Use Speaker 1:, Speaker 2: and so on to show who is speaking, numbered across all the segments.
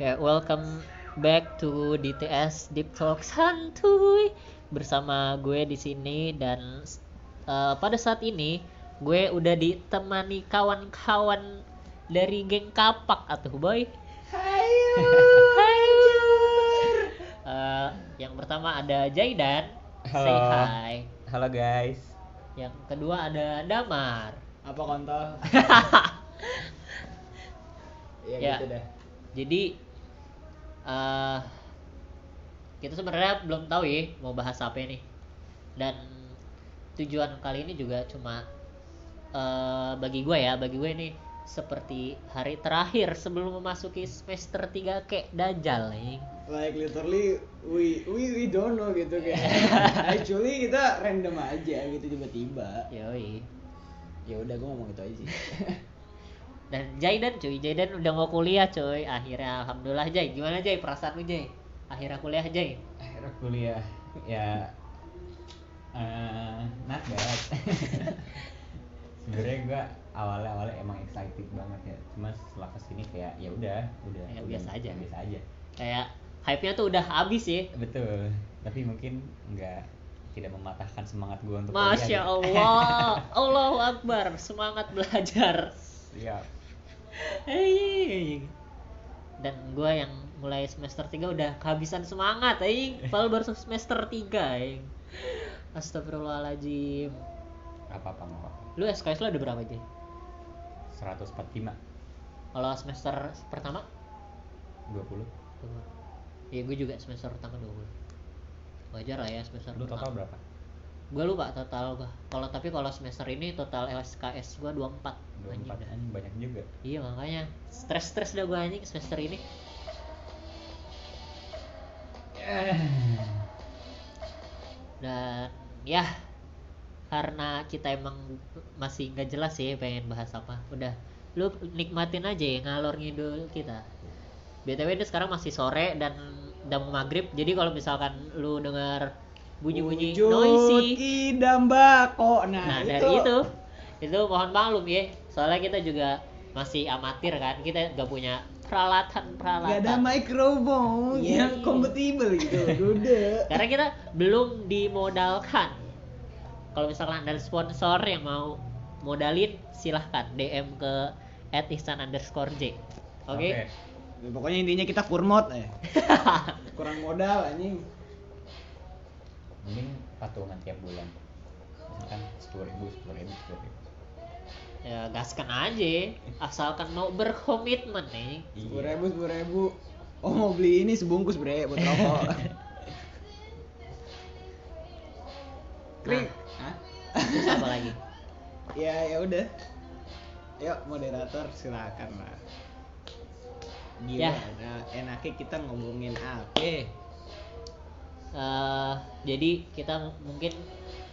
Speaker 1: Ya, welcome back to DTS Deep Talk Santuy bersama gue di sini dan eh, pada saat ini gue udah ditemani kawan-kawan dari geng kapak atuh boy.
Speaker 2: Hayu.
Speaker 1: Hayu. Eh, yang pertama ada Jaidan. Say
Speaker 2: Halo.
Speaker 1: hi.
Speaker 2: Halo guys.
Speaker 1: Yang kedua ada Damar.
Speaker 3: apa kontol ya,
Speaker 1: Ya.
Speaker 3: gitu dah
Speaker 1: Jadi eh kita sebenarnya belum tahu ya mau bahas apa ini. Dan tujuan kali ini juga cuma eh bagi gue ya, bagi gue ini seperti hari terakhir sebelum memasuki semester 3 kayak dajal nih.
Speaker 3: like literally we we we don't know gitu kayak actually kita random aja gitu tiba-tiba
Speaker 1: Yoi.
Speaker 3: ya udah gue ngomong itu aja sih
Speaker 1: Dan Jaidan cuy, Jaidan udah mau kuliah cuy. Akhirnya alhamdulillah Jai. Gimana Jai perasaan lu Jai? Akhirnya kuliah Jai.
Speaker 2: Akhirnya kuliah ya eh not bad. Sebenarnya gua awalnya awalnya emang excited banget ya. Cuma setelah ke sini kayak ya udah, udah.
Speaker 1: Ya,
Speaker 2: udah
Speaker 1: biasa aja.
Speaker 2: Biasa aja.
Speaker 1: Kayak hype-nya tuh udah habis ya.
Speaker 2: Betul. Tapi mungkin nggak tidak mematahkan semangat gua untuk
Speaker 1: Masya
Speaker 2: kuliah, gitu.
Speaker 1: Allah, Allahu Akbar, semangat belajar.
Speaker 2: Siap.
Speaker 1: Dan gue yang mulai semester 3 udah kehabisan semangat, aing. Padahal baru semester 3, aing. Astagfirullahaladzim.
Speaker 2: Apa apa mau apa.
Speaker 1: Lu SKS lu ada berapa aja?
Speaker 2: 145
Speaker 1: Kalau semester pertama?
Speaker 2: 20.
Speaker 1: Iya, gue juga semester pertama 20. Wajar lah ya semester
Speaker 2: Lu total
Speaker 1: pertama.
Speaker 2: berapa?
Speaker 1: Gue lupa total gua. Kalau tapi kalau semester ini total SKS gua 24.
Speaker 2: 24
Speaker 1: Anjing dah.
Speaker 2: kan banyak juga.
Speaker 1: Iya makanya stres-stres dah gue anjing semester ini. Dan ya karena kita emang masih nggak jelas sih pengen bahas apa. Udah lu nikmatin aja ya ngalor ngidul kita. BTW ini sekarang masih sore dan udah mau maghrib. Jadi kalau misalkan lu dengar bunyi-bunyi noisy
Speaker 3: kidambako nah,
Speaker 1: Nah,
Speaker 3: itu,
Speaker 1: dari itu itu mohon maklum ya. Soalnya kita juga masih amatir kan. Kita gak punya peralatan-peralatan.
Speaker 3: Gak ada microphone
Speaker 1: Iya,
Speaker 3: yang kompatibel gitu udah
Speaker 1: Karena kita belum dimodalkan. Kalau misalkan ada sponsor yang mau modalin, silahkan DM ke @ihsan underscore j. Oke.
Speaker 3: Ya, pokoknya intinya kita kurmot ya kurang modal anjing
Speaker 2: Mending patungan tiap bulan. Misalkan 10 ribu, 10 ribu, 10 ribu.
Speaker 1: Ya gaskan aja, asalkan mau berkomitmen nih.
Speaker 3: sepuluh ribu sepuluh ribu oh mau beli ini sebungkus bre buat rokok krik Hah?
Speaker 1: Terus apa lagi?
Speaker 3: ya ya udah yuk moderator silakan lah
Speaker 1: Ya.
Speaker 3: gimana enaknya kita ngomongin apa
Speaker 1: Eh, jadi kita mungkin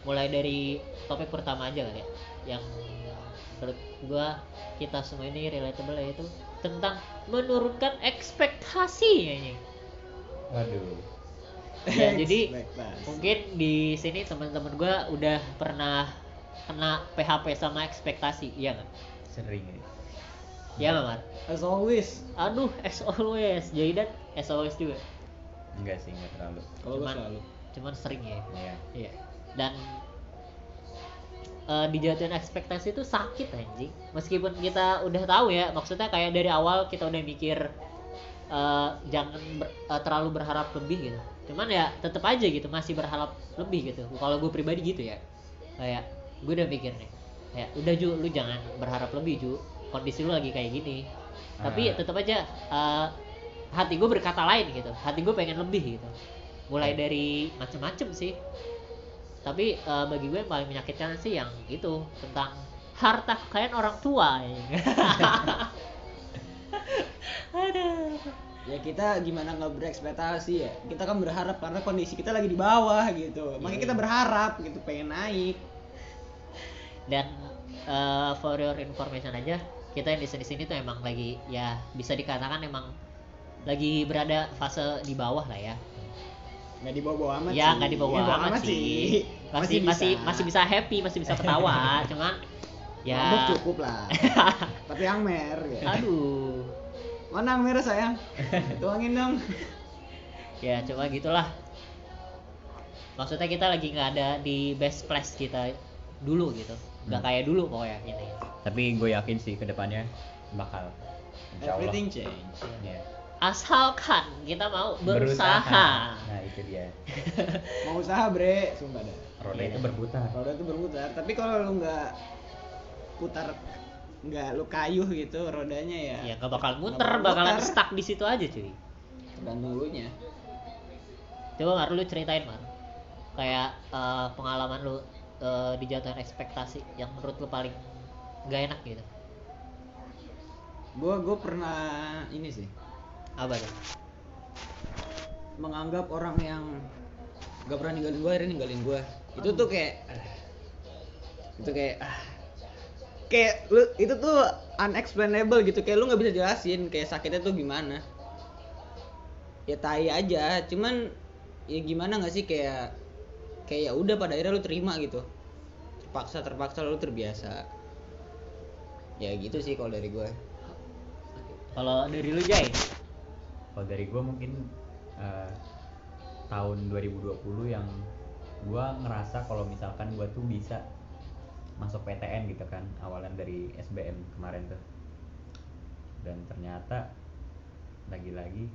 Speaker 1: mulai dari topik pertama aja kali ya yang menurut gua kita semua ini relatable yaitu tentang menurunkan ekspektasi kayaknya.
Speaker 2: Waduh.
Speaker 1: Ya, jadi
Speaker 3: Ekspektasi.
Speaker 1: mungkin di sini teman-teman gua udah pernah kena PHP sama ekspektasi, iya nggak?
Speaker 2: Sering ya.
Speaker 1: Iya nggak Mar?
Speaker 3: as always
Speaker 1: Aduh, as always, jadi dan as always juga.
Speaker 2: Enggak sih, enggak terlalu.
Speaker 3: kalau gue
Speaker 1: Cuman-
Speaker 3: selalu
Speaker 1: Cuman sering ya.
Speaker 2: Iya.
Speaker 1: Iya. Dan eh dijatuhin ekspektasi itu sakit anjing. Meskipun kita udah tahu ya, maksudnya kayak dari awal kita udah mikir eh jangan ber- eh, terlalu berharap lebih gitu. Cuman ya tetap aja gitu masih berharap lebih gitu. Kalau gue pribadi gitu ya. Kayak gue udah mikir nih. Kayak udah Ju, lu jangan berharap lebih Ju. Kondisi lu lagi kayak gini. Tapi
Speaker 2: Ah.
Speaker 1: tetap aja eh, hati gue berkata lain gitu. Hati gue pengen lebih gitu. Mulai dari macem-macem sih tapi eh, bagi gue yang paling menyakitkan sih yang itu tentang harta kekayaan orang tua ya. Aduh.
Speaker 3: ya kita gimana nggak berekspektasi ya kita kan berharap karena kondisi kita lagi di bawah gitu makanya
Speaker 1: Iya.
Speaker 3: kita berharap gitu pengen naik
Speaker 1: dan eh, for your information aja kita yang di sini sini tuh emang lagi ya bisa dikatakan emang lagi berada fase di bawah lah ya
Speaker 3: nggak dibawa-bawa amat
Speaker 1: ya nggak dibawa
Speaker 3: Nggak
Speaker 1: amat sih masih masih masih bisa happy masih bisa ketawa cuman ya
Speaker 3: Mabuk cukup lah tapi yang mer ya.
Speaker 1: aduh
Speaker 3: Mana yang merah sayang? Tuangin dong.
Speaker 1: ya coba gitulah maksudnya kita lagi nggak ada di best place kita dulu gitu nggak
Speaker 2: Hmm.
Speaker 1: kayak dulu pokoknya gitu
Speaker 2: Tapi gue yakin sih ke depannya bakal. Insya Allah.
Speaker 3: Everything change.
Speaker 2: Iya.
Speaker 1: Asalkan kita mau berusaha,
Speaker 2: Nah itu dia.
Speaker 3: Mau usaha bre, sumpah dah.
Speaker 2: Roda
Speaker 1: Iya.
Speaker 2: itu berputar.
Speaker 3: Roda tuh berputar, tapi kalau lu nggak putar nggak lu kayuh gitu rodanya ya
Speaker 1: ya nggak bakal muter
Speaker 3: Nggak bakal
Speaker 1: bakalan
Speaker 3: muter.
Speaker 1: stuck di situ aja cuy
Speaker 3: tergantung lu nya
Speaker 1: coba Mar lu ceritain Mar kayak eh, pengalaman lu eh, di jatuhan ekspektasi yang menurut lu paling gak enak gitu
Speaker 3: gua gua pernah ini sih
Speaker 1: apa tuh?
Speaker 3: Menganggap orang yang gak pernah ninggalin gua akhirnya ninggalin gua. Itu tuh kayak itu kayak ah, kayak lu itu tuh unexplainable gitu. Kayak lu nggak bisa jelasin kayak sakitnya tuh gimana. Ya tai aja cuman ya gimana nggak sih? Kayak kayak ya udah pada akhirnya lu terima gitu. Terpaksa terpaksa lu terbiasa. Ya gitu sih kalau dari gue
Speaker 1: kalau dari lu Jay
Speaker 2: Kalau dari gue mungkin eh, tahun 2020 yang gue ngerasa kalau misalkan gue tuh bisa masuk PTN gitu kan awalan dari SBM kemarin tuh. Dan ternyata lagi-lagi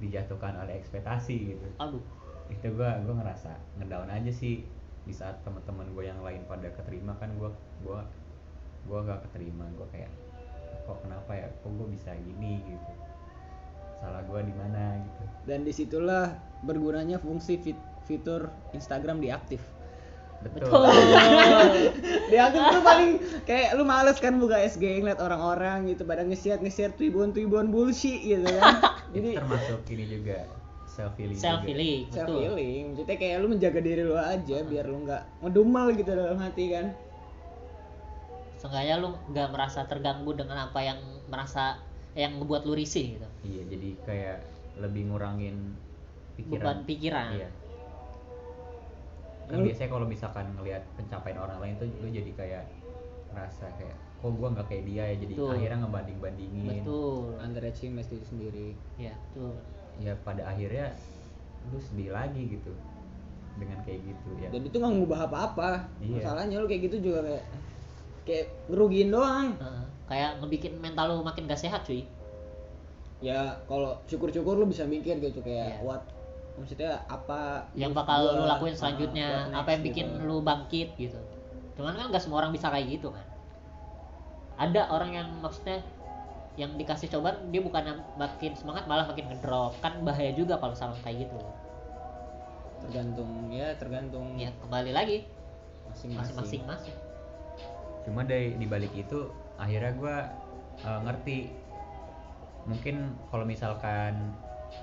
Speaker 2: dijatuhkan oleh ekspektasi gitu.
Speaker 1: Aduh.
Speaker 2: Itu gue gue ngerasa ngedown aja sih di saat teman-teman gue yang lain pada keterima kan gue gue gue gak keterima. Gue kayak kok kenapa ya? Kok gue bisa gini? gitu salah gue di mana gitu.
Speaker 3: Dan di situlah bergunanya fungsi fit- fitur Instagram diaktif.
Speaker 2: Betul,
Speaker 3: diaktif tuh paling kayak lu males kan buka SG ngeliat orang-orang gitu pada nge-share nge-share twibuan-twibuan bullshit gitu kan.
Speaker 2: Jadi termasuk ini juga self healing
Speaker 1: self
Speaker 2: juga.
Speaker 1: healing
Speaker 3: self
Speaker 1: betul.
Speaker 3: Healing maksudnya kayak lu menjaga diri lu aja biar lu nggak ngedumel gitu dalam hati kan.
Speaker 1: Seenggaknya lu nggak merasa terganggu dengan apa yang merasa yang ngebuat lu risih gitu.
Speaker 2: Iya jadi kayak lebih ngurangin
Speaker 1: beban
Speaker 2: pikiran.
Speaker 1: Pikiran
Speaker 2: iya. Kan
Speaker 3: Lu-
Speaker 2: biasanya kalau misalkan ngelihat pencapaian orang lain tuh lu jadi kayak ngerasa kayak kok gua nggak kayak dia ya? Jadi
Speaker 1: Betul.
Speaker 2: akhirnya ngebanding bandingin
Speaker 1: betul.
Speaker 3: Underachievement diri sendiri.
Speaker 1: Ya betul.
Speaker 2: Ya pada akhirnya lu sedih lagi gitu dengan kayak gitu ya.
Speaker 3: Dan itu nggak ngubah apa-apa.
Speaker 2: Iya.
Speaker 3: masalahnya lu kayak gitu juga kayak kayak ngerugiin doang.
Speaker 1: Heeh. Kayak ngebikin mental lu makin gak sehat cuy.
Speaker 3: Ya kalau syukur-syukur lu bisa mikir gitu kayak
Speaker 1: Iya.
Speaker 3: what maksudnya apa
Speaker 1: yang bakal lu lakuin
Speaker 3: ah,
Speaker 1: selanjutnya apa yang bikin
Speaker 3: gitu.
Speaker 1: lu bangkit gitu. Cuman kan gak semua orang bisa kayak gitu kan. Ada orang yang maksudnya yang dikasih cobaan dia bukan makin semangat malah makin ngedrop. Kan bahaya juga kalau sama kayak gitu.
Speaker 3: Tergantung ya tergantung
Speaker 1: ya kembali lagi.
Speaker 3: Masing-masing.
Speaker 1: Masing-masing masing
Speaker 2: cuma dari di balik itu akhirnya gua eh, ngerti. Mungkin kalau misalkan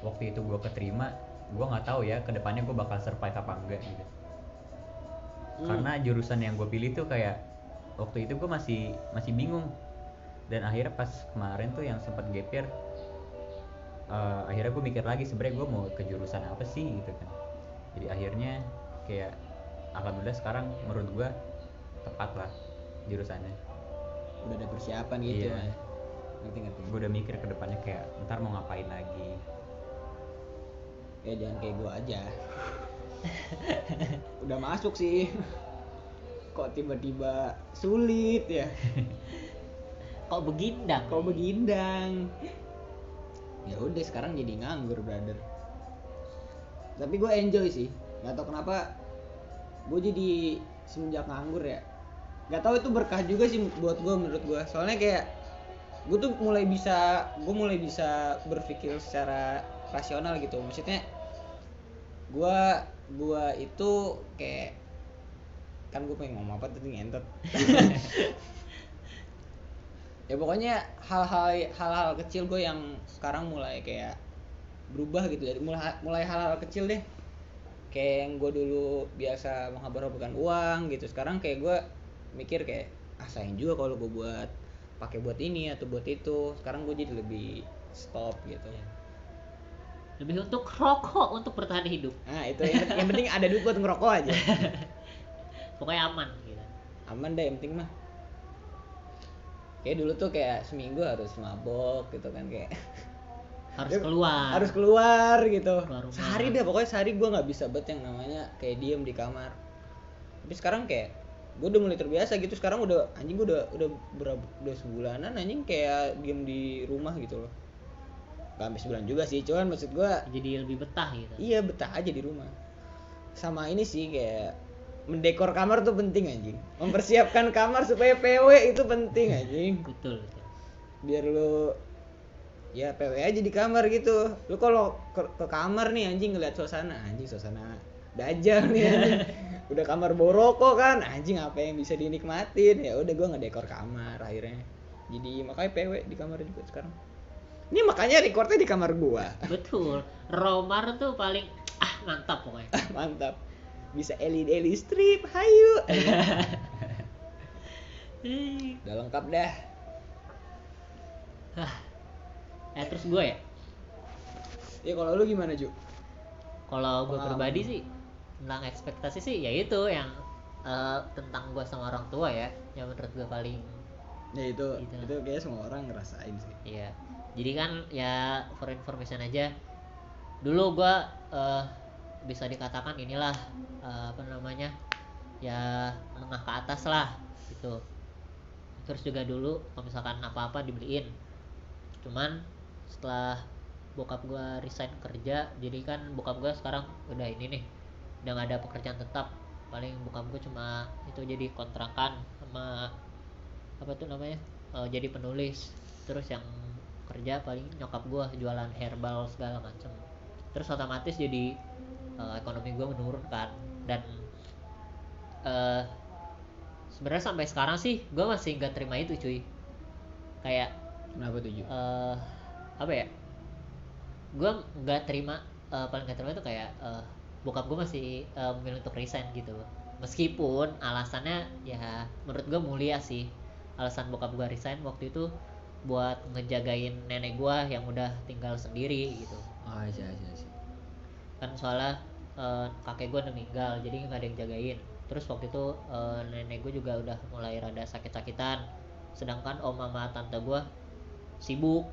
Speaker 2: waktu itu gua keterima gua nggak tahu ya ke depannya gua bakal survive apa enggak gitu.
Speaker 3: Hmm.
Speaker 2: karena jurusan yang gue pilih tuh kayak waktu itu gue masih masih bingung. Dan akhirnya pas kemarin tuh yang sempat gap year eh, akhirnya gue mikir lagi sebenarnya gue mau ke jurusan apa sih gitu kan. Jadi akhirnya kayak alhamdulillah sekarang menurut gue tepat lah jurusannya
Speaker 3: udah ada persiapan gitu
Speaker 2: Iya.
Speaker 3: kan. Ngerti ngerti.
Speaker 2: Gue udah mikir ke depannya kayak ntar mau ngapain lagi?
Speaker 3: Ya jangan kayak gua aja. Udah masuk sih. Kok tiba-tiba sulit ya?
Speaker 1: Kok begindang?
Speaker 3: Kok begindang? Ya udah sekarang jadi nganggur brother. Tapi gue enjoy sih. Nggak tahu kenapa gue jadi semenjak nganggur ya nggak tahu itu berkah juga sih buat gue menurut gue soalnya kayak gue tuh mulai bisa gue mulai bisa berpikir secara rasional gitu. Maksudnya gue gue itu kayak kan gue pengen ngomong apa tadi ngentot. Ya pokoknya hal-hal hal-hal kecil gue yang sekarang mulai kayak berubah gitu. Dari mulai mulai hal-hal kecil deh. Kayak yang gue dulu biasa menghabur-haburkan uang gitu. Sekarang kayak gue mikir kayak ah sayang juga kalau gue buat pakai buat ini atau buat itu. Sekarang gue jadi lebih stop gitu.
Speaker 1: Lebih untuk rokok untuk bertahan hidup.
Speaker 3: Nah itu yang, yang penting ada duit buat ngerokok aja.
Speaker 1: Pokoknya aman gitu.
Speaker 3: Aman deh yang penting mah. Kayak dulu tuh kayak seminggu harus mabok gitu kan kayak.
Speaker 1: Harus keluar.
Speaker 3: Harus keluar gitu.
Speaker 1: Keluar rumah.
Speaker 3: sehari deh pokoknya sehari gue nggak bisa bet yang namanya kayak diem di kamar. Tapi sekarang kayak gue udah mulai terbiasa gitu sekarang udah anjing gue udah udah berapa udah sebulanan anjing kayak diem di rumah gitu loh. Gak sampai sebulan juga sih cuman maksud gue
Speaker 1: jadi lebih betah gitu.
Speaker 3: Iya betah aja di rumah. Sama ini sih kayak mendekor kamar tuh penting anjing. Mempersiapkan kamar supaya PW itu penting anjing.
Speaker 1: Betul betul.
Speaker 3: Biar lu ya PW aja di kamar gitu. Lu kalau ke, ke kamar nih anjing ngeliat suasana. Anjing suasana dajal nih anjing udah kamar boroko kan? Anjing apa yang bisa dinikmatin? Ya udah gua ngedekor kamar akhirnya. Jadi makanya PW di kamar juga sekarang. Ini makanya recordnya di kamar gua.
Speaker 1: Betul. Romar tuh paling ah mantap pokoknya.
Speaker 3: Mantap. Bisa LED LED strip hayu. Udah lengkap dah.
Speaker 1: Ah. eh terus gue ya?
Speaker 3: Ya kalau lu gimana Ju?
Speaker 1: Kalau gue pribadi sih tentang ekspektasi sih ya itu yang eh, tentang gue sama orang tua ya yang menurut gue paling
Speaker 3: ya itu
Speaker 1: Gitu.
Speaker 3: itu kayaknya semua orang ngerasain sih
Speaker 1: Iya. Jadi kan ya for information aja. Dulu gua eh, bisa dikatakan inilah eh, apa namanya? Ya menengah ke atas lah gitu. Terus juga dulu kalau misalkan apa-apa dibeliin. Cuman setelah bokap gua resign kerja, jadi kan bokap gua sekarang udah ini nih, udah nggak ada pekerjaan tetap. Paling bokap gua cuma itu jadi kontrakan sama apa tuh namanya eh, jadi penulis. Terus yang kerja paling nyokap gua jualan herbal segala macem. Terus otomatis jadi eh, ekonomi gua menurun kan. Dan eh sebenarnya sampai sekarang sih gua masih nggak terima itu cuy. Kayak
Speaker 3: kenapa tuh Ju?
Speaker 1: eh apa ya? Gue nggak terima eh, paling nggak terima itu kayak eh, bokap gue masih eh, memilih untuk resign gitu meskipun alasannya ya menurut gue mulia sih. Alasan bokap gue resign waktu itu buat ngejagain nenek gue yang udah tinggal sendiri gitu.
Speaker 3: Oh iya iya iya
Speaker 1: kan soalnya eh, kakek gue udah meninggal jadi nggak ada yang jagain. Terus waktu itu eh, nenek gue juga udah mulai rada sakit-sakitan. Sedangkan om sama tante gue sibuk.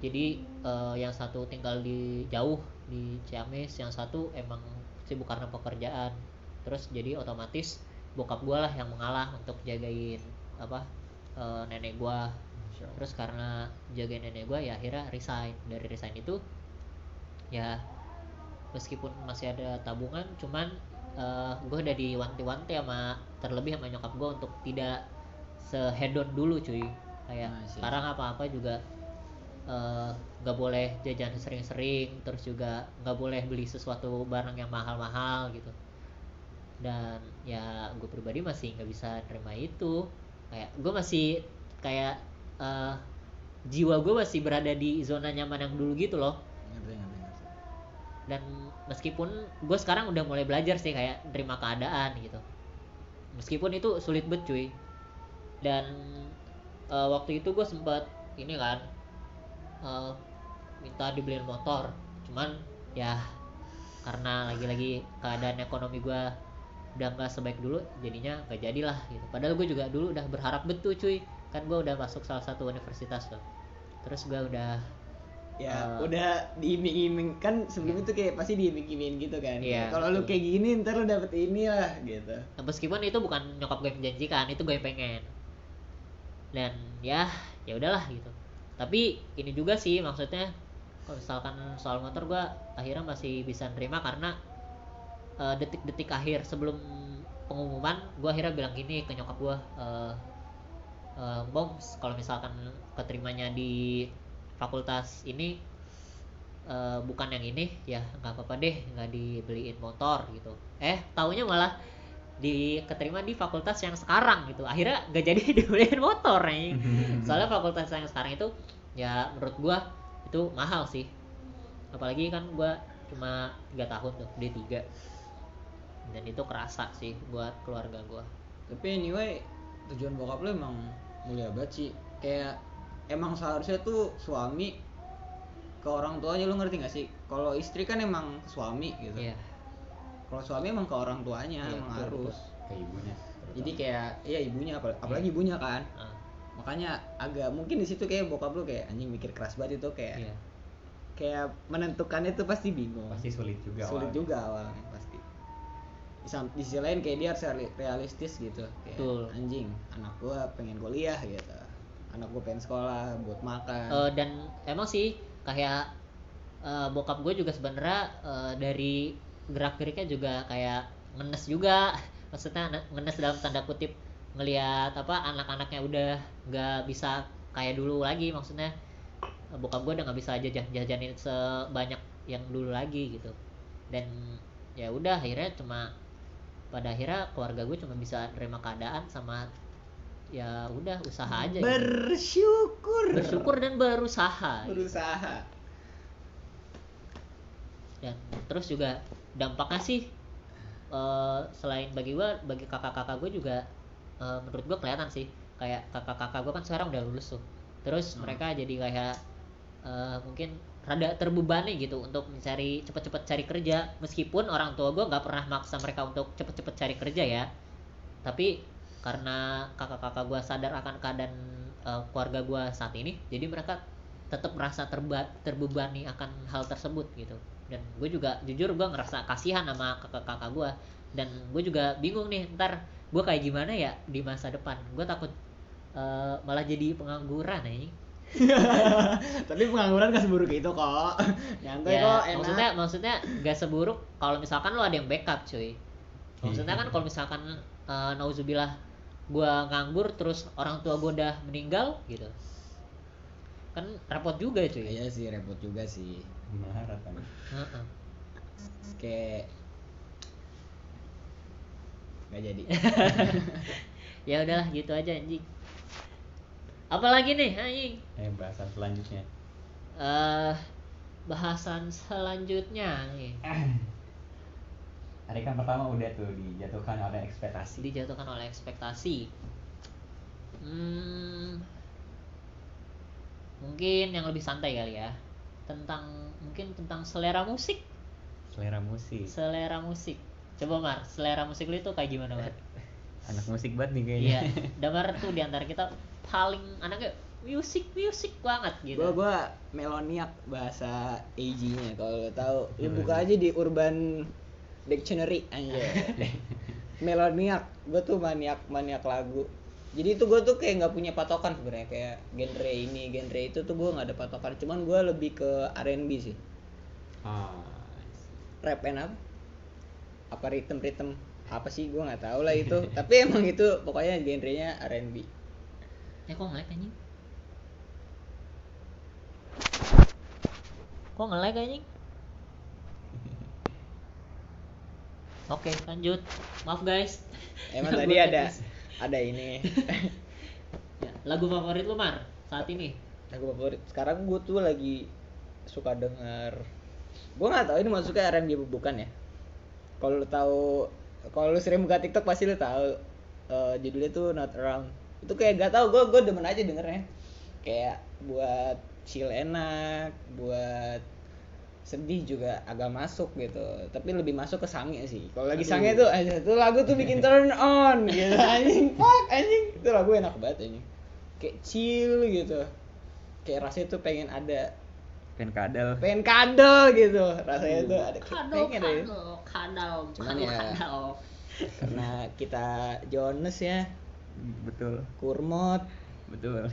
Speaker 1: Jadi eh, yang satu tinggal di jauh di Ciamis yang satu emang sibuk karena pekerjaan. Terus jadi otomatis bokap gue lah yang mengalah untuk jagain apa eh, nenek gue terus karena jagain nenek gue ya akhirnya resign. Dari resign itu ya meskipun masih ada tabungan cuman gue udah diwanti-wanti sama terlebih sama nyokap gue untuk tidak sehedon dulu cuy. Kayak
Speaker 3: Nah,
Speaker 1: sekarang apa-apa juga eh, nggak boleh jajan sering-sering terus juga nggak boleh beli sesuatu barang yang mahal-mahal gitu. Dan ya gue pribadi masih nggak bisa nerima itu. Kayak gue masih kayak eh, jiwa gue masih berada di zona nyaman yang dulu gitu loh.
Speaker 3: Ngerti ngerti ngerti.
Speaker 1: Dan meskipun gue sekarang udah mulai belajar sih kayak nerima keadaan gitu. Meskipun itu sulit banget cuy. Dan eh, waktu itu gue sempat ini kan eh, minta dibeliin motor. Cuman ya karena lagi-lagi keadaan ekonomi gue udah nggak sebaik dulu jadinya nggak jadilah gitu. Padahal gue juga dulu udah berharap betul cuy. Kan gue udah masuk salah satu universitas tuh. Terus gue udah
Speaker 3: ya
Speaker 1: Eh.
Speaker 3: udah diiming-iming. Kan sebelum itu kayak pasti diiming-imingin gitu kan.
Speaker 1: Iya,
Speaker 3: kalau lu kayak gini ntar lu dapet ini lah gitu.
Speaker 1: Nah, meskipun itu bukan nyokap gue yang menjanjikan itu gue yang pengen. Dan ya ya udahlah gitu tapi ini juga sih maksudnya kalau misalkan soal motor gue akhirnya masih bisa nerima karena eh, detik-detik akhir sebelum pengumuman gue akhirnya bilang gini ke nyokap gue eh eh, bom kalau misalkan keterimanya di fakultas ini eh, bukan yang ini ya nggak apa-apa deh nggak dibeliin motor gitu. Eh taunya malah di keterima di fakultas yang sekarang gitu. Akhirnya gak jadi dibeliin motor nih. Soalnya fakultas yang sekarang itu ya menurut gua itu mahal sih. Apalagi kan gua cuma tiga tahun tuh D 3 dan itu kerasa sih buat keluarga gua.
Speaker 3: Tapi anyway tujuan bokap lu emang mulia banget sih. Kayak emang seharusnya tuh suami ke orang tuanya lu ngerti gak sih? Kalau istri kan emang suami gitu.
Speaker 1: Iya
Speaker 3: kalau suami emang ke orang tuanya
Speaker 1: Iya,
Speaker 3: emang harus.
Speaker 2: Ke ibunya
Speaker 3: jadi kayak iya ibunya apal- apalagi ibunya kan.
Speaker 1: Ah,
Speaker 3: makanya agak mungkin di situ kayak bokap lu kayak anjing mikir keras banget itu kayak
Speaker 1: Iya.
Speaker 3: kayak menentukannya tuh pasti bingung.
Speaker 2: Pasti sulit juga
Speaker 3: sulit
Speaker 2: awalnya.
Speaker 3: juga awalnya pasti. Di, sisi lain kayak dia harus reali- realistis gitu. Kayak
Speaker 1: Betul.
Speaker 3: anjing anak gua pengen kuliah gitu. Anak gua pengen sekolah buat makan.
Speaker 1: Eh, dan emang sih kayak eh, bokap gue juga sebenarnya eh, dari gerak geriknya juga kayak ngenes juga. Maksudnya ne- ngenes dalam tanda kutip ngelihat apa anak-anaknya udah nggak bisa kayak dulu lagi. Maksudnya eh, bokap gue udah nggak bisa jajan jajanin sebanyak yang dulu lagi gitu. Dan ya udah akhirnya cuma pada akhirnya keluarga gue cuma bisa terima keadaan sama ya udah usaha aja gitu.
Speaker 3: bersyukur.
Speaker 1: Bersyukur dan berusaha
Speaker 3: berusaha.
Speaker 1: Dan terus juga dampaknya sih eh, selain bagi gua bagi kakak-kakak gue juga eh, menurut gua kelihatan sih. Kayak kakak-kakak gue kan sekarang udah lulus tuh. Terus
Speaker 3: Hmm.
Speaker 1: mereka jadi kayak eh, mungkin rada terbebani gitu untuk mencari cepet-cepet cari kerja. Meskipun orang tua gue nggak pernah maksa mereka untuk cepet-cepet cari kerja ya. Tapi karena kakak-kakak gue sadar akan keadaan eh, keluarga gue saat ini jadi mereka tetap merasa terba- terbebani akan hal tersebut gitu dan gue juga jujur gue ngerasa kasihan sama kakak-kakak gue dan gue juga bingung nih ntar gue kayak gimana ya di masa depan. Gue takut eh, malah jadi pengangguran nih
Speaker 3: tapi pengangguran gak seburuk itu kok. Nyantai
Speaker 1: ya
Speaker 3: kok enak.
Speaker 1: maksudnya maksudnya gak seburuk kalau misalkan lo ada yang backup cuy. Maksudnya kan kalau misalkan eh, nauzubillah gua nganggur terus orang tua gua udah meninggal gitu kan repot juga cuy
Speaker 3: iya sih repot juga sih.
Speaker 2: Marah kan
Speaker 1: Heeh.
Speaker 3: kayak nggak jadi.
Speaker 1: Ya udahlah gitu aja anjing. Apalagi nih anjing?
Speaker 2: Eh bahasan selanjutnya.
Speaker 1: Eh bahasan selanjutnya nih
Speaker 2: hari kan pertama udah tuh dijatuhkan oleh ekspektasi.
Speaker 1: Dijatuhkan oleh ekspektasi. Hmm, mungkin yang lebih santai kali ya. Tentang mungkin tentang selera musik.
Speaker 2: Selera musik.
Speaker 1: Selera musik. Coba mar selera musik lu itu kayak gimana mar?
Speaker 2: Anak musik banget nih kayaknya.
Speaker 1: Iya. Damar tuh di antara kita paling anaknya musik musik banget gitu.
Speaker 3: Gua gua meloniak bahasa AG-nya kalau lo tahu. Lu
Speaker 2: Hmm.
Speaker 3: buka aja di Urban Dictionary aja meloniak. Gua tuh maniak maniak lagu jadi itu gua tuh kayak nggak punya patokan sebenarnya kayak genre ini genre itu tuh gua nggak ada patokan. Cuman gua lebih ke R&B sih.
Speaker 2: Ah
Speaker 3: rap and apa? Rhythm apa sih? Gua nggak tahu lah itu. Tapi emang itu pokoknya genrenya R&B
Speaker 1: eh kok nge-lag anjing? Kok nge-lag anjing? Oke lanjut. Maaf guys.
Speaker 3: Emang tadi ada. Ada ini.
Speaker 1: Lagu favorit lu mar? Saat ini?
Speaker 3: Lagu favorit. Sekarang gue tuh lagi suka denger gue nggak tahu ini masuknya R&B bukan ya? Kalau lu tahu kalau lu sering buka TikTok pasti lu tahu eh, judulnya tuh Not Around. Itu kayak gak tahu gue gue demen aja dengernya. Kayak buat chill enak buat sedih juga agak masuk gitu. Tapi lebih masuk ke sange sih. Kalau lagi
Speaker 1: Aduh.
Speaker 3: sange tuh aja tuh lagu tuh bikin turn on gitu anjing. Fuck anjing. Itu lagu enak banget anjing. Kayak chill gitu. Kayak rasanya tuh pengen ada
Speaker 2: pengen kadal.
Speaker 3: pengen kadal gitu. Rasanya tuh ada
Speaker 1: kadal
Speaker 3: pengen
Speaker 1: kadal kadal.
Speaker 3: Cuman
Speaker 1: kadal
Speaker 3: ya-
Speaker 1: kadal.
Speaker 3: karena kita Jones ya.
Speaker 2: Betul.
Speaker 3: Kurmot.
Speaker 2: Betul.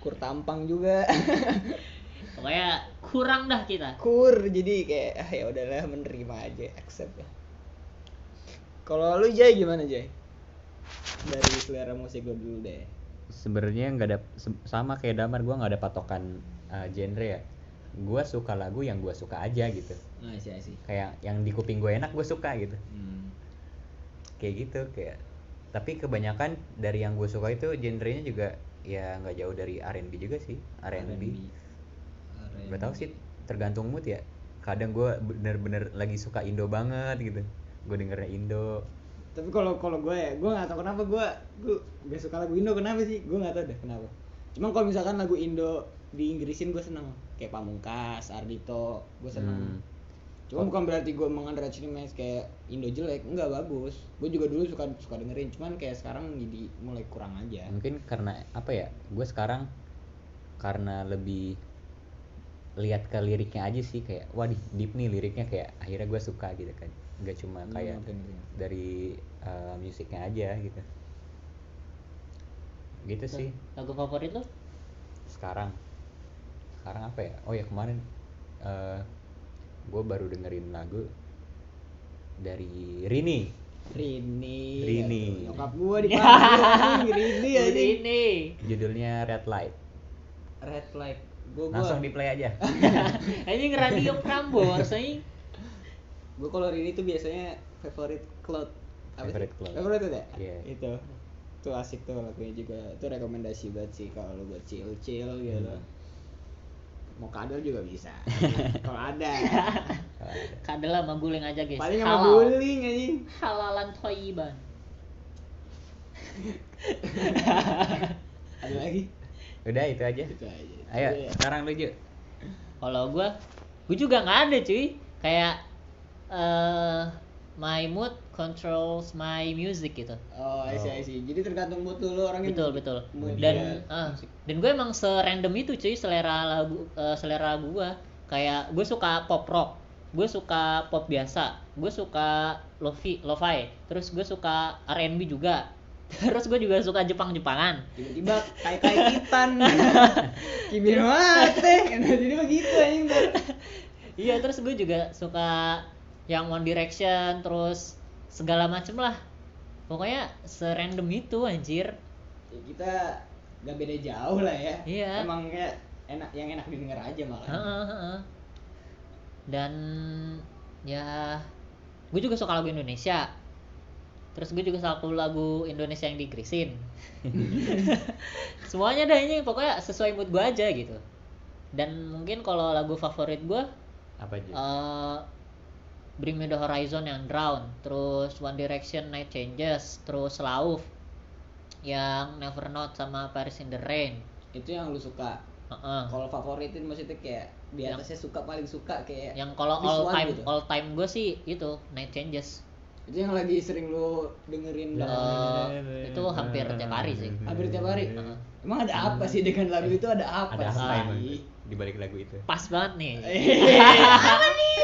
Speaker 3: Kur tampang juga
Speaker 1: pokoknya kurang dah kita.
Speaker 3: Kur jadi kayak ah ya udahlah menerima aja accept ya. Kalau lu Jay gimana Jay? Dari selera musik lu dulu deh.
Speaker 2: Sebenarnya nggak ada sama kayak damar gue nggak ada patokan uh, genre ya. Gue suka lagu yang gue suka aja gitu.
Speaker 3: Nah sih sih
Speaker 2: kayak yang di kuping gue enak gue suka gitu.
Speaker 3: Hmm.
Speaker 2: kayak gitu kayak tapi kebanyakan dari yang gue suka itu genrenya juga ya nggak jauh dari R&B juga sih R&B nggak tahu sih tergantung mood ya. Kadang gue bener-bener lagi suka Indo banget gitu. Gue dengernya Indo.
Speaker 3: Tapi kalau kalau gue ya gue nggak tahu kenapa gue gue gak suka lagu Indo kenapa sih? Gue nggak tahu deh kenapa. Cuma kalau misalkan lagu Indo di Inggrisin gue seneng. Kayak Pamungkas Ardito gue seneng.
Speaker 2: Hmm.
Speaker 3: Cuma bukan berarti gue mengunderestimate match kayak Indo jelek, enggak bagus. Gue juga dulu suka suka dengerin, cuman kayak sekarang jadi mulai kurang aja.
Speaker 2: mungkin karena apa ya gue sekarang karena lebih lihat ke liriknya aja sih kayak wah di- deep nih liriknya kayak akhirnya gue suka gitu kan nggak cuma
Speaker 3: Hmm,
Speaker 2: kayak
Speaker 3: ngerti.
Speaker 2: dari eh, musiknya aja gitu gitu sih
Speaker 1: lagu favorit lo
Speaker 2: sekarang sekarang apa ya oh ya kemarin eh gue baru dengerin lagu dari Rini
Speaker 3: Rini.
Speaker 2: Rini.
Speaker 3: Nyokap gue di Rini aja.
Speaker 1: ini
Speaker 2: judulnya Red Light
Speaker 3: Red light. Gue
Speaker 2: langsung di play aja
Speaker 1: anjing radio Prambors anjing
Speaker 3: gue kalau Rini tuh biasanya favorite cloud. Apa
Speaker 2: Favorite
Speaker 3: sih?
Speaker 2: Cloud.
Speaker 3: Favorite tuh ya?
Speaker 2: Iya.
Speaker 3: Itu. Tuh asik tuh lagunya juga. Itu rekomendasi banget sih kalau lu buat chill chill gitu.
Speaker 2: Hmm.
Speaker 3: Mau kadal juga bisa. kalau ada.
Speaker 1: Kadel sama guling aja guys
Speaker 3: Paling sama guling anjing.
Speaker 1: halalan toiban
Speaker 3: Ada lagi?
Speaker 2: Udah itu aja
Speaker 3: Itu aja.
Speaker 2: ayo
Speaker 3: Itu ya.
Speaker 2: sekarang lu
Speaker 1: kalau gua gua juga nggak ada cuy kayak eh my mood controls my music gitu
Speaker 3: Oh, I see, I see. Jadi tergantung mood lu orangnya.
Speaker 1: betul betul
Speaker 3: mood
Speaker 1: dan
Speaker 3: musik.
Speaker 1: dan gue emang serandom itu cuy selera lagu eh, selera gua kayak gue suka pop rock gue suka pop biasa gue suka lofi lo-fi terus gue suka R&B juga terus gue juga suka Jepang Jepangan
Speaker 3: tiba-tiba kayak kayak kitan kibir mate jadi begitu anjing
Speaker 1: iya terus gue juga suka yang One Direction terus segala macem lah. Pokoknya serandom itu anjir.
Speaker 3: Ya, kita gak beda jauh lah ya.
Speaker 1: Iya.
Speaker 3: emang kayak enak yang enak didengar aja malah.
Speaker 1: Heeh. dan ya gue juga suka lagu Indonesia terus gue juga suka lagu Indonesia yang digrisin semuanya dah ini pokoknya sesuai mood gue aja gitu. Dan mungkin kalau lagu favorit gue
Speaker 2: apa Ju
Speaker 1: eh Bring Me The Horizon yang Drown terus One Direction Night Changes terus Lauf yang Never Not sama Paris in the Rain.
Speaker 3: Itu yang lu suka?
Speaker 1: Heeh.
Speaker 3: kalau favoritin maksudnya kayak di
Speaker 1: Yang-
Speaker 3: atasnya suka paling suka kayak
Speaker 1: yang kalau all time
Speaker 3: gitu.
Speaker 1: all time gue sih itu Night Changes
Speaker 3: itu yang lagi sering lu dengerin
Speaker 1: Eh,
Speaker 3: belakangan ini.
Speaker 1: itu hampir tiap hari sih.
Speaker 3: Hampir tiap hari?
Speaker 1: Heeh.
Speaker 3: emang ada apa sih dengan lagu itu? Ada apa
Speaker 2: ada apa
Speaker 3: sih?
Speaker 2: emang di balik lagu itu?
Speaker 1: Pas banget nih.
Speaker 3: Apa nih?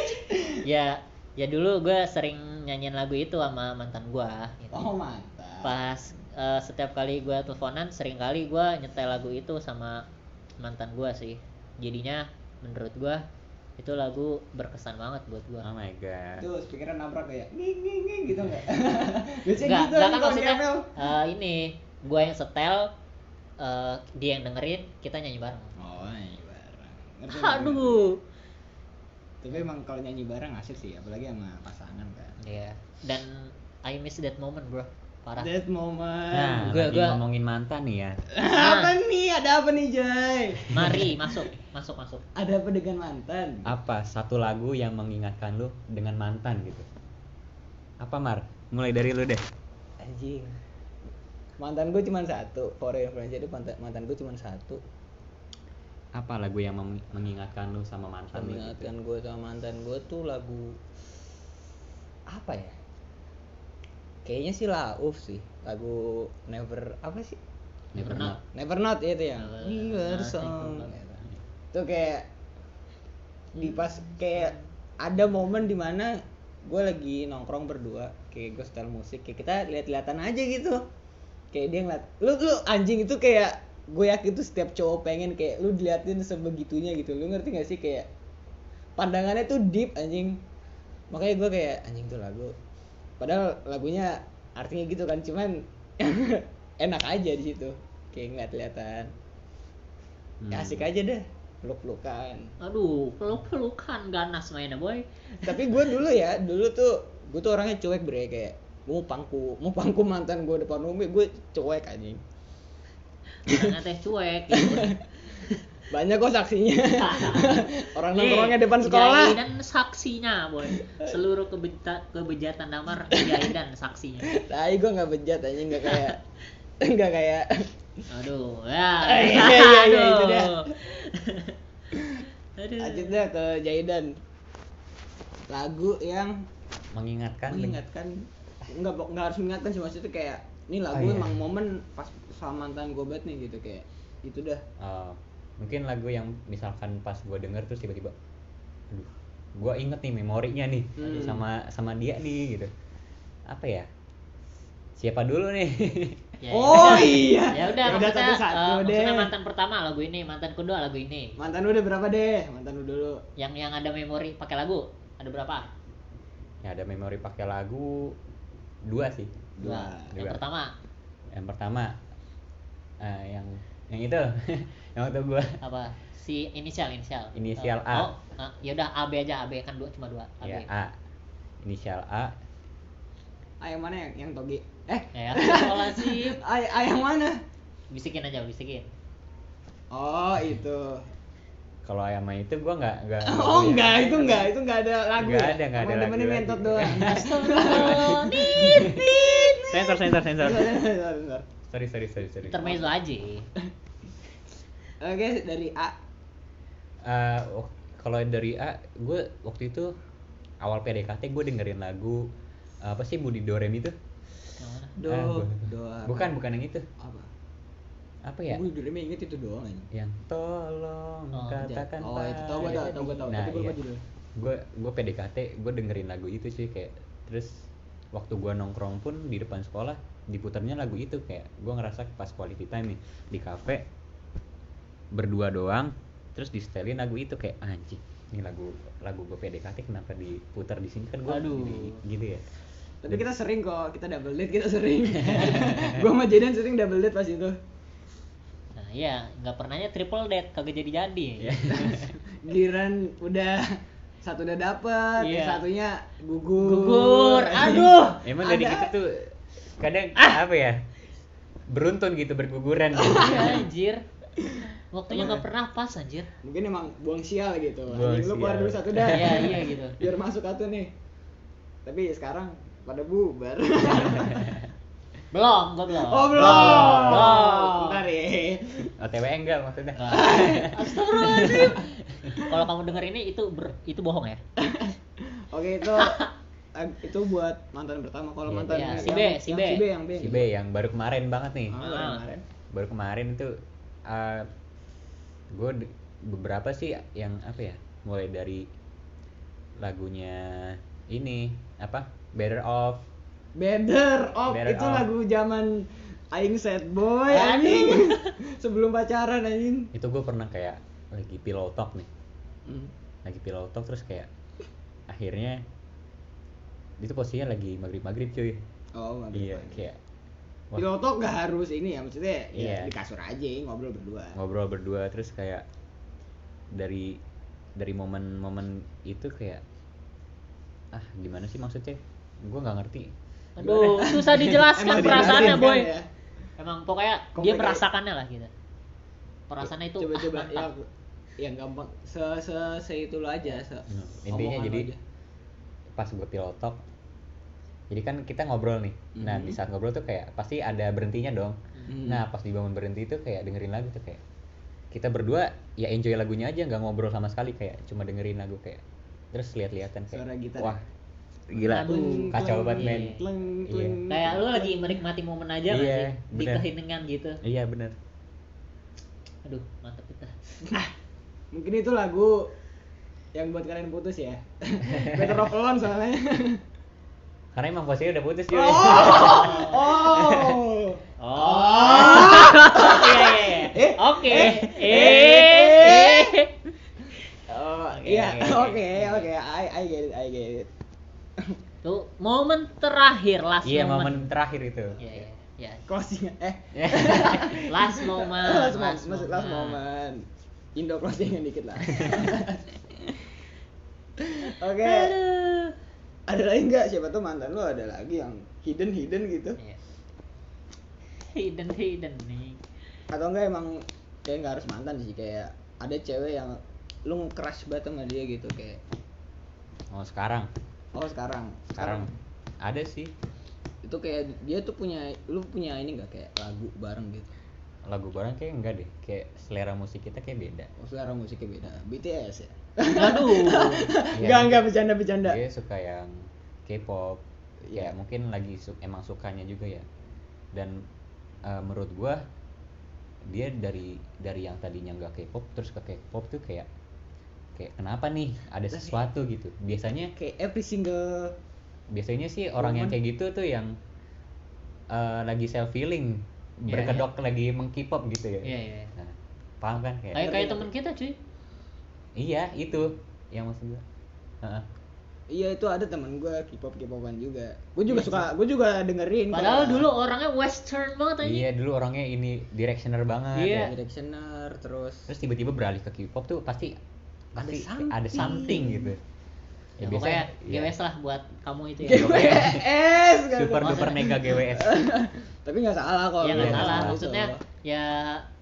Speaker 1: Ya ya dulu gue sering nyanyiin lagu itu sama mantan gue gitu.
Speaker 3: oh mantap
Speaker 1: pas eh, setiap kali gue teleponan sering kali gue nyetel lagu itu sama mantan gue sih. Jadinya menurut gue itu lagu berkesan banget buat gue
Speaker 2: oh my god.
Speaker 3: Itu speakernya nabrak kayak nging nging nging gitu enggak biasanya gitu
Speaker 1: enggak kan
Speaker 3: kalau
Speaker 1: maksudnya eh, ini gue yang setel eh, dia yang dengerin kita nyanyi bareng.
Speaker 3: Oh nyanyi bareng. Ngerti,
Speaker 1: aduh.
Speaker 3: Tapi emang kalau nyanyi bareng asik sih apalagi sama pasangan kan.
Speaker 1: Iya. Dan I miss that moment, bro. Parah.
Speaker 3: that moment.
Speaker 2: Nah
Speaker 1: Gua-
Speaker 2: lagi
Speaker 1: gua-
Speaker 2: ngomongin mantan nih ya.
Speaker 3: Apa nih? Ada apa nih Jay?
Speaker 1: Mari masuk, masuk, masuk.
Speaker 3: ada apa dengan mantan?
Speaker 2: Apa? Satu lagu yang mengingatkan lu dengan mantan gitu? Apa Mar? Mulai dari lu deh.
Speaker 3: Anjing. Mantan gue cuma satu. For reference jadi mantan, mantan gue cuma satu.
Speaker 2: Apa lagu yang mem- mengingatkan lu sama mantan gitu?
Speaker 3: mengingatkan gue sama mantan gue tuh lagu apa ya kayaknya sih lauf sih lagu never apa sih?
Speaker 2: Never
Speaker 1: Not.
Speaker 2: Not.
Speaker 3: never not ya itu yang
Speaker 1: Never
Speaker 3: song. Itu kayak di pas kayak ada momen di mana gue lagi nongkrong berdua kayak gue setel musik kayak kita lihat-lihatan aja gitu. Kayak dia ngeliat lu lu anjing itu kayak gue yakin tuh setiap cowok pengen kayak lu diliatin sebegitunya gitu. Lu ngerti gak sih kayak pandangannya tuh deep anjing. Makanya gue kayak anjing tuh lagu padahal lagunya artinya gitu kan cuman enak aja di situ kayak ngeliat-lihatan ya
Speaker 2: Hmm.
Speaker 3: asik aja deh peluk-pelukan
Speaker 1: Aduh, peluk-pelukan ganas mainnya, boy.
Speaker 3: tapi gue dulu ya dulu tuh gue tuh orangnya cuek bre kayak mau pangku mau pangku mantan gue depan umum gue cuek anjing
Speaker 1: Karena teh cuek gitu.
Speaker 3: banyak kok saksinya orang nongkrongnya depan sekolah
Speaker 1: dan saksinya, boy. Seluruh kebeta, kebejatan damar dan saksinya.
Speaker 3: tapi gue nggak bejat anjing nggak kayak nggak kayak
Speaker 1: Aduh, ya.
Speaker 3: Iya, iya, iya, itu dia.
Speaker 1: Aduh.
Speaker 3: lanjut dah ke Jaidan lagu yang
Speaker 2: mengingatkan
Speaker 3: mengingatkan nggak nggak harus mengingatkan sih maksudnya kayak ini lagu
Speaker 2: Oh, iya.
Speaker 3: emang momen pas sama mantan gue banget nih gitu kayak itu dah
Speaker 2: Eh, mungkin lagu yang misalkan pas gue denger terus tiba-tiba aduh gue inget nih memorinya nih
Speaker 3: Hmm.
Speaker 2: sama sama dia nih gitu apa ya siapa dulu nih
Speaker 1: Ya,
Speaker 3: Oh,
Speaker 1: ya udah.
Speaker 3: iya.
Speaker 1: Ya udah
Speaker 3: Ya udah, satu-satu
Speaker 1: eh, maksudnya
Speaker 3: deh.
Speaker 1: mantan pertama lagu ini, mantan kedua lagu ini.
Speaker 3: mantan udah berapa deh mantan lu dulu
Speaker 1: Yang yang ada memori pakai lagu ada berapa?
Speaker 2: ya ada memori pakai lagu dua sih
Speaker 3: Dua.
Speaker 1: Yang
Speaker 2: Dua.
Speaker 1: pertama
Speaker 2: yang pertama eh, yang yang itu yang waktu gue
Speaker 1: apa? Si inisial inisial.
Speaker 2: Inisial
Speaker 1: Eh,
Speaker 2: A.
Speaker 1: Oh, ah, ya udah AB aja, AB kan dua cuma dua. AB.
Speaker 2: ya A inisial A
Speaker 3: ah yang mana yang yang toge eh
Speaker 1: Ya, sekolah sih.
Speaker 3: ah, ah yang mana
Speaker 1: Bisikin aja, bisikin.
Speaker 3: oh itu
Speaker 2: kalau ayam itu gue nggak nggak
Speaker 3: oh enggak itu enggak itu enggak ada lagu
Speaker 2: Nggak
Speaker 3: ya?
Speaker 2: ada, nggak ada lagu
Speaker 3: mentot
Speaker 2: lagi.
Speaker 3: doang
Speaker 2: sensor sensor sensor
Speaker 3: bentar.
Speaker 2: Sorry sorry sorry sorry.
Speaker 1: Intermezzo aja.
Speaker 3: oke dari A.
Speaker 2: Eh, wak- kalau dari A gue waktu itu awal PDKT gue dengerin lagu apa sih Budi Dorem itu?
Speaker 3: Do
Speaker 2: Ah,
Speaker 3: do
Speaker 2: bukan bukan yang itu.
Speaker 3: Apa?
Speaker 2: Apa ya?
Speaker 3: Gue dulu inget itu doang aja
Speaker 2: yang tolong
Speaker 1: Oh,
Speaker 2: katakan
Speaker 3: oh itu tau gue tau tau gue tau
Speaker 2: nah,
Speaker 3: tapi gue lupa
Speaker 2: iya. gue gue PDKT gue dengerin lagu itu sih kayak terus waktu gue nongkrong pun di depan sekolah diputarnya lagu itu kayak gue ngerasa pas quality time nih di kafe berdua doang terus di setelin lagu itu kayak anjing ini lagu lagu gue PDKT kenapa diputar di sini kan gue
Speaker 1: Aduh.
Speaker 2: gitu ya
Speaker 3: tapi kita sering kok kita double date kita sering gue sama Jaden sering double date pas itu
Speaker 1: Nah, iya, nggak pernahnya triple date kagak jadi-jadi.
Speaker 2: Iya.
Speaker 3: giliran udah satu udah dapet
Speaker 1: Iya.
Speaker 3: satunya gugur
Speaker 1: Gugur. Aduh.
Speaker 2: emang dari kita tuh kadang apa ya beruntun gitu berguguran gitu.
Speaker 1: Iya, anjir. Waktunya nggak pernah pas anjir.
Speaker 3: mungkin emang buang sial gitu
Speaker 2: Buang
Speaker 3: Anjing, lu keluar dulu satu dah
Speaker 1: Iya, iya gitu.
Speaker 3: biar masuk satu nih tapi sekarang pada bubar
Speaker 1: Belum, gua belum.
Speaker 3: oh belum
Speaker 1: Belum.
Speaker 3: ntar ya
Speaker 2: OTW enggak maksudnya
Speaker 1: Nah, Astagfirullahaladzim. Kalau kamu denger ini itu ber, itu bohong ya?
Speaker 3: oke itu itu buat mantan pertama kalau
Speaker 2: Iya,
Speaker 3: mantan yang,
Speaker 1: si B, si
Speaker 3: yang
Speaker 1: B.
Speaker 3: si B yang B
Speaker 2: si B yang baru kemarin banget nih
Speaker 3: Ah, baru
Speaker 1: Ah.
Speaker 3: kemarin.
Speaker 2: baru kemarin itu gue beberapa sih yang apa ya mulai dari lagunya ini apa Better Off
Speaker 3: Better Off
Speaker 2: Better
Speaker 3: itu
Speaker 2: Off.
Speaker 3: lagu zaman Aing sad boy anjing sebelum pacaran anjing
Speaker 2: itu gue pernah kayak lagi pillow talk nih
Speaker 3: Hmm.
Speaker 2: lagi pillow talk terus kayak akhirnya itu posisinya lagi maghrib maghrib cuy
Speaker 3: oh nggak
Speaker 2: iya
Speaker 3: apa-apa.
Speaker 2: kayak wah,
Speaker 3: Piloto gak harus ini ya maksudnya ya
Speaker 2: Iya.
Speaker 3: di kasur aja ngobrol berdua
Speaker 2: ngobrol berdua terus kayak dari dari momen-momen itu kayak ah gimana sih maksudnya gue nggak ngerti
Speaker 1: Aduh, susah dijelaskan perasaannya, boy.
Speaker 3: ya?
Speaker 1: Emang pokoknya dia
Speaker 3: Complicated.
Speaker 1: merasakannya lah gitu. Perasaannya itu
Speaker 3: coba-coba
Speaker 1: ah,
Speaker 3: ya
Speaker 1: mantap.
Speaker 3: yang gampang se se se itu lo aja se
Speaker 2: intinya jadi
Speaker 3: aja.
Speaker 2: Pas gue pilotok jadi kan kita ngobrol nih nah
Speaker 3: Mhm.
Speaker 2: di saat ngobrol tuh kayak pasti ada berhentinya dong
Speaker 3: Hmm.
Speaker 2: nah pas dibangun berhenti itu kayak dengerin lagu tuh kayak kita berdua ya enjoy lagunya aja nggak ngobrol sama sekali kayak cuma dengerin lagu kayak terus lihat-lihatan kayak
Speaker 3: Suara gitar.
Speaker 2: wah gila
Speaker 1: Aduh.
Speaker 2: kacau banget men
Speaker 1: Iya. Kayak lu lagi menikmati momen aja
Speaker 2: Iya?
Speaker 1: Di keheningan gitu.
Speaker 2: iya bener
Speaker 1: Aduh, mantap kita.
Speaker 3: mungkin itu lagu yang buat kalian putus ya Better Off Alone soalnya
Speaker 2: karena emang posisinya udah putus cuy
Speaker 3: oh oh
Speaker 1: Oh. Iya, iya, iya.
Speaker 3: Eh,
Speaker 1: Oke.
Speaker 3: eh,
Speaker 1: Eh. Oke,
Speaker 3: iya
Speaker 1: oke,
Speaker 3: oke oke I I get it I get it
Speaker 1: Tuh, momen terakhir, last
Speaker 2: iya
Speaker 1: moment.
Speaker 2: momen terakhir itu
Speaker 1: Iya, iya, iya.
Speaker 3: closing eh
Speaker 1: Last moment.
Speaker 3: last, moment maksud last moment Indo closing dikit lah oke.
Speaker 1: Aduh.
Speaker 3: ada lagi nggak? Siapa tuh mantan lu ada lagi yang hidden hidden gitu.
Speaker 1: Iya. Hidden hidden nih.
Speaker 3: atau enggak emang kayak nggak harus mantan sih kayak ada cewek yang lu crush banget sama dia gitu kayak
Speaker 2: oh sekarang?
Speaker 3: Oh sekarang.
Speaker 2: Sekarang. Ada sih.
Speaker 3: Itu kayak dia tuh punya lu punya ini nggak? Kayak lagu bareng gitu.
Speaker 2: Lagu bareng kayak enggak deh. Kayak selera musik kita kayak beda.
Speaker 3: Oh selera musiknya beda. BTS ya
Speaker 1: Aduh.
Speaker 2: Iya,
Speaker 3: Enggak, enggak bercanda bercanda.
Speaker 2: dia suka yang K-pop
Speaker 3: Iya.
Speaker 2: ya mungkin lagi su- emang sukanya juga ya dan eh, menurut gua dia dari dari yang tadinya nggak K-pop terus ke K-pop tuh kayak kayak kenapa nih ada sesuatu gitu biasanya
Speaker 3: Kayak every single
Speaker 2: biasanya sih orang yang
Speaker 3: Momen.
Speaker 2: kayak gitu tuh yang eh, lagi self feeling
Speaker 1: Iya,
Speaker 2: berkedok lagi meng-K-pop gitu ya
Speaker 1: Iya, iya.
Speaker 2: Nah, paham kan kayak
Speaker 1: Kayak kayak temen kita cuy.
Speaker 2: Iya itu yang maksud gua Heeh.
Speaker 3: Iya itu ada teman gue K-pop K-popan juga. Gue juga suka, gue juga dengerin.
Speaker 1: Padahal
Speaker 3: kayak
Speaker 1: dulu orangnya western banget aja.
Speaker 2: iya dulu orangnya ini directioner banget
Speaker 1: Iya.
Speaker 2: ya.
Speaker 3: Directioner terus.
Speaker 2: terus tiba-tiba beralih ke K-pop tuh pasti
Speaker 3: Ada
Speaker 2: pasti
Speaker 3: something.
Speaker 2: ada something gitu
Speaker 1: Ya,
Speaker 2: biasanya-
Speaker 1: pokoknya
Speaker 2: iya.
Speaker 1: GWS lah buat kamu itu ya.
Speaker 3: GWS
Speaker 2: super duper mega GWS
Speaker 3: Tapi nggak salah kok.
Speaker 1: Ya nggak
Speaker 2: Iya,
Speaker 1: salah.
Speaker 2: salah.
Speaker 1: Maksudnya ya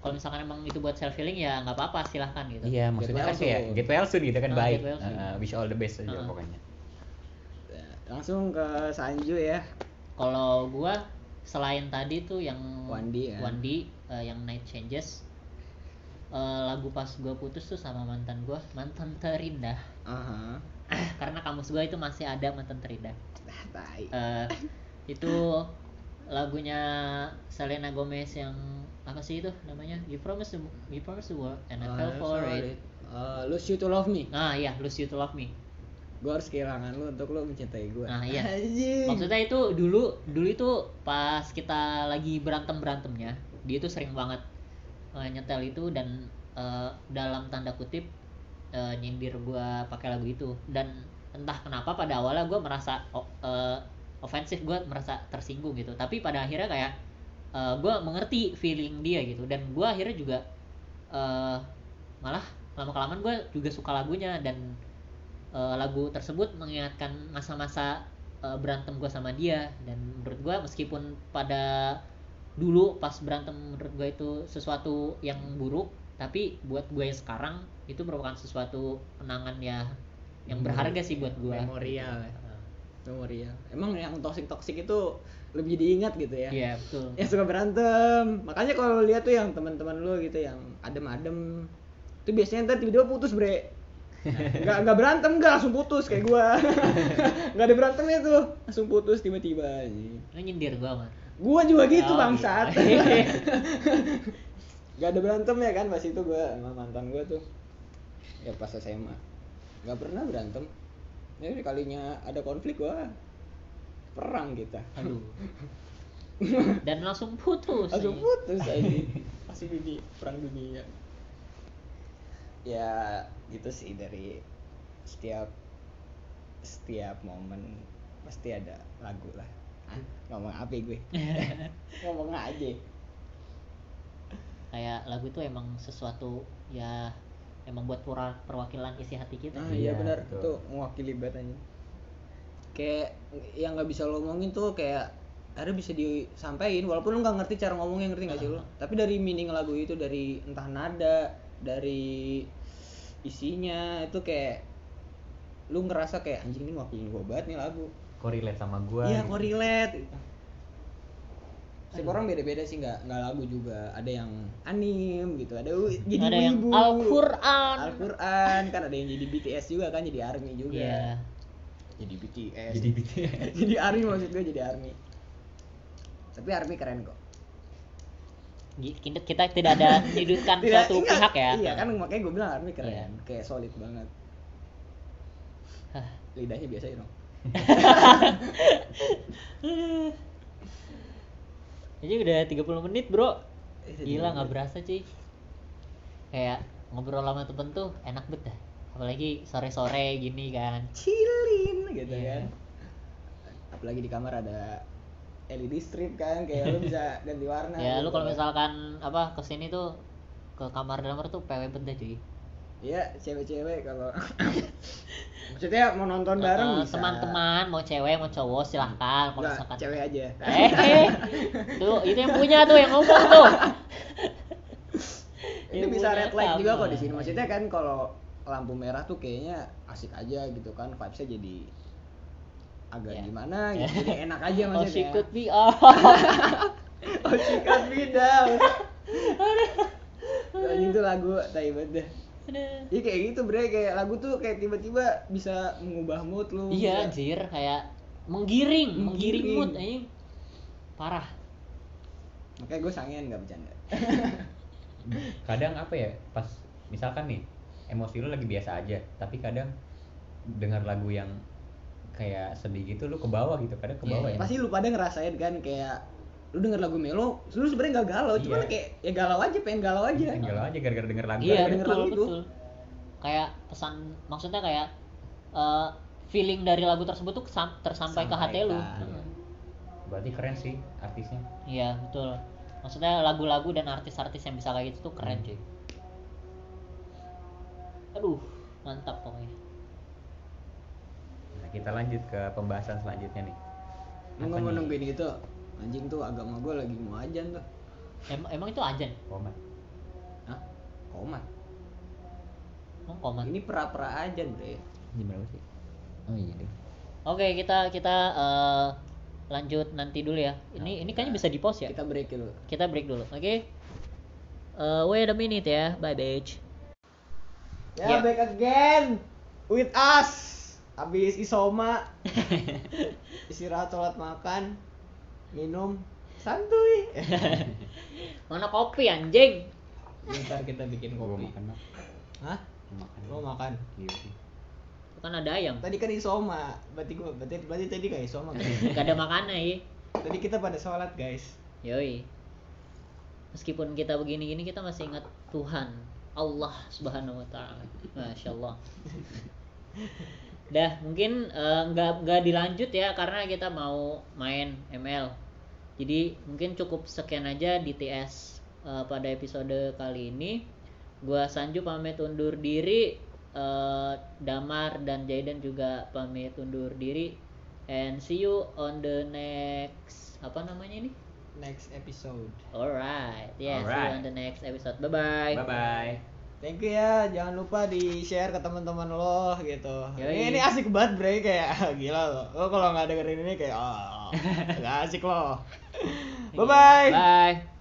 Speaker 1: kalau misalkan emang itu buat self healing ya nggak apa-apa silahkan gitu.
Speaker 2: iya maksudnya
Speaker 3: Get
Speaker 2: kan kayak
Speaker 3: soon.
Speaker 2: get well soon gitu kan
Speaker 1: Ah,
Speaker 2: baik. Uh, wish all the best aja
Speaker 1: Ah.
Speaker 2: pokoknya
Speaker 3: Ya, Langsung ke Sanju ya.
Speaker 1: Kalau gua selain tadi tuh yang
Speaker 3: Wandi kan?
Speaker 1: Wandi, eh, yang Night Changes eh, lagu pas gua putus tuh sama mantan gua mantan terindah
Speaker 3: Aha.
Speaker 1: karena kamus gua itu masih ada mantan terindah
Speaker 3: Ah, tai.
Speaker 1: Eh, itu lagunya Selena Gomez yang apa sih itu namanya You Promise the, You Promise the World and I Fell for It
Speaker 3: Uh, lose you to love me.
Speaker 1: ah iya Lose You to Love Me
Speaker 3: Gue harus kehilangan lu untuk lu mencintai gue.
Speaker 1: Nah, iya.
Speaker 3: Anjing.
Speaker 1: maksudnya itu dulu dulu itu pas kita lagi berantem berantemnya dia itu sering banget eh, nyetel itu dan eh, dalam tanda kutip eh, nyindir gua pakai lagu itu dan entah kenapa pada awalnya gua merasa o- eh, ofensif gua merasa tersinggung gitu. Tapi pada akhirnya kayak eh, gua mengerti feeling dia gitu. Dan gua akhirnya juga eh, malah lama kelamaan gue juga suka lagunya. Dan eh, lagu tersebut mengingatkan masa-masa eh, berantem gue sama dia. Dan menurut gue meskipun pada dulu pas berantem menurut gue itu sesuatu yang buruk tapi buat gue yang sekarang itu merupakan sesuatu kenangan ya yang berharga sih buat gue
Speaker 3: Memorial ya. Memorial. Emang yang toxic toxic itu lebih diingat gitu ya.
Speaker 1: iya betul.
Speaker 3: Yang suka berantem. Makanya kalau lihat tuh yang teman-teman lu gitu yang adem-adem itu biasanya ntar tiba-tiba putus bre. Nggak nggak berantem nggak langsung putus kayak gua. Nggak ada berantemnya tuh. Langsung putus tiba-tiba
Speaker 1: lu nyindir gue mah
Speaker 3: gua juga gitu
Speaker 1: Oh,
Speaker 3: bangsat.
Speaker 1: gitu.
Speaker 3: nggak ada berantem ya kan pas itu gua sama mantan gua tuh. Ya pas SMA nggak pernah berantem jadi kalinya ada konflik gua perang kita.
Speaker 1: Aduh. Dan langsung putus
Speaker 3: langsung putus aja langsung dunia perang dunia. Ya gitu sih dari setiap setiap momen pasti ada lagu lah. Ah, ngomong apa gue? Ngomong aja.
Speaker 1: Kayak lagu itu emang sesuatu ya emang buat pura- perwakilan isi hati kita.
Speaker 3: Ah iya
Speaker 2: Iya,
Speaker 3: benar. itu mewakili banget aja kayak yang nggak bisa lo ngomongin tuh kayak ada bisa disampaikan walaupun lo nggak ngerti cara ngomongnya ngerti nggak sih lo tapi dari meaning lagu itu dari entah nada dari isinya itu kayak lu ngerasa kayak anjing ini mewakilin gua banget nih lagu.
Speaker 2: Korelate sama gua
Speaker 3: iya
Speaker 2: gitu.
Speaker 3: Setiap orang beda-beda sih nggak nggak lagu juga. Ada yang anim gitu ada jadi
Speaker 1: ada yang. Al-Quran.
Speaker 3: Al-Quran kan ada yang jadi BTS juga kan jadi ARMY juga.
Speaker 1: Iya.
Speaker 3: jadi BTS
Speaker 2: jadi BTS
Speaker 3: jadi ARMY maksud gue jadi ARMY. Tapi ARMY keren kok.
Speaker 1: Kita, kita tidak ada menyudutkan suatu
Speaker 3: enggak,
Speaker 1: pihak ya.
Speaker 3: Iya kan makanya gue bilang ARMY keren.
Speaker 1: Iya.
Speaker 3: kayak solid banget. Lidahnya biasa ya dong
Speaker 1: Ini udah 30 menit bro
Speaker 3: Eh,
Speaker 1: Gila
Speaker 3: 30
Speaker 1: nggak
Speaker 3: menit.
Speaker 1: berasa cuy Kayak ngobrol sama temen tuh enak bet dah Apalagi sore-sore gini kan
Speaker 3: chillin gitu
Speaker 1: Iya.
Speaker 3: kan apalagi di kamar ada LED strip kan kayak lu bisa ganti warna
Speaker 1: Ya lu
Speaker 3: gitu
Speaker 1: kalau
Speaker 3: kan.
Speaker 1: misalkan apa ke sini tuh ke kamar dalam tuh PW bet dah cuy
Speaker 3: Iya, cewek-cewek kalau maksudnya mau nonton bareng
Speaker 1: Eh,
Speaker 3: bisa.
Speaker 1: Teman-teman mau cewek mau cowok silahkan kalau misalkan
Speaker 3: cewek aja.
Speaker 1: Eh, eh. tuh itu yang punya tuh yang ngomong tuh
Speaker 3: Ini
Speaker 1: Yang
Speaker 3: bisa red light juga kok di sini. Maksudnya kan kalau lampu merah tuh kayaknya asik aja gitu kan, vibes-nya jadi agak
Speaker 1: Ya.
Speaker 3: gimana gitu. Jadi enak aja
Speaker 1: Oh
Speaker 3: maksudnya.
Speaker 1: she could be oh.
Speaker 3: oh she could be down. Anjing tuh lagu tai banget deh. Iya kayak gitu bre kayak lagu tuh kayak tiba-tiba bisa mengubah mood lu.
Speaker 1: Iya anjir kayak menggiring, menggiring,
Speaker 3: Menggiring.
Speaker 1: mood anjing. Parah.
Speaker 3: Makanya gue sangean gak bercanda.
Speaker 2: kadang apa ya pas misalkan nih emosi lu lagi biasa aja tapi kadang dengar lagu yang kayak sedih gitu lu ke bawah gitu kadang ke bawah
Speaker 1: iya.
Speaker 2: ya
Speaker 3: Pasti lu pada ngerasain kan kayak lu denger lagu melo, lu sebenarnya gak galau, cuma
Speaker 2: Iya.
Speaker 3: kayak ya galau aja, pengen galau aja.
Speaker 2: Pengen galau aja gara-gara denger lagu
Speaker 1: Iya
Speaker 3: denger lagu itu.
Speaker 1: betul. Kayak pesan maksudnya kayak eh, feeling dari lagu tersebut tuh kesam- tersampai ke hati lu. Heeh.
Speaker 2: berarti keren sih artisnya
Speaker 1: Iya betul. Maksudnya lagu-lagu dan artis-artis yang bisa kayak gitu tuh keren
Speaker 2: Hmm.
Speaker 1: cuy. Aduh mantap pokoknya.
Speaker 2: nah kita lanjut ke pembahasan selanjutnya nih
Speaker 3: Lu
Speaker 2: Apa
Speaker 3: nggak mau
Speaker 2: nih?
Speaker 3: nungguin itu? Anjing tuh agama gue lagi mau ajan tuh.
Speaker 1: Em- emang itu ajan?
Speaker 2: komat
Speaker 3: Hah? Komat.
Speaker 1: Emang koman?
Speaker 3: Ini pera-pera ajan bre.
Speaker 2: jam berapa sih oh iya deh
Speaker 1: Oke kita kita eh, lanjut nanti dulu ya. Ini ini kayaknya bisa di pause ya.
Speaker 3: Kita break dulu.
Speaker 1: Kita break dulu, oke? Eh, wait a minute ya, bye bitch.
Speaker 3: Ya,
Speaker 1: Ya.
Speaker 3: back again with us. Habis isoma, istirahat sholat makan, minum, santuy.
Speaker 1: Mana kopi anjing?
Speaker 3: Bentar kita bikin
Speaker 2: gua
Speaker 3: kopi.
Speaker 2: makan mak
Speaker 3: Hah?
Speaker 2: makan
Speaker 3: Lo makan?
Speaker 2: iya
Speaker 1: kan ada ayam.
Speaker 3: Tadi kan isoma, berarti gua berarti, berarti tadi kayak isoma kan?
Speaker 1: Gak ada makanan ya.
Speaker 3: tadi kita pada sholat guys.
Speaker 1: Yoi. Meskipun kita begini-gini kita masih ingat Tuhan Allah Subhanahu wa taala. Masya Allah. Dah, mungkin eh, nggak nggak dilanjut ya karena kita mau main ML. Jadi mungkin cukup sekian aja di TS eh, pada episode kali ini. Gua Sanju pamit undur diri. eh, Damar dan Jayden juga pamit undur diri. And see you on the next apa namanya ini?
Speaker 3: Next episode.
Speaker 1: Alright, yeah, see you
Speaker 2: Alright.
Speaker 1: on the next episode. Bye bye.
Speaker 2: bye bye
Speaker 3: Thank you ya, jangan lupa di share ke teman-teman lo gitu.
Speaker 1: Yoi.
Speaker 3: Ini, ini asik banget bre kayak gila lo. Lo kalau nggak dengerin ini kayak ah, nggak asik lo. Bye bye.
Speaker 1: Bye.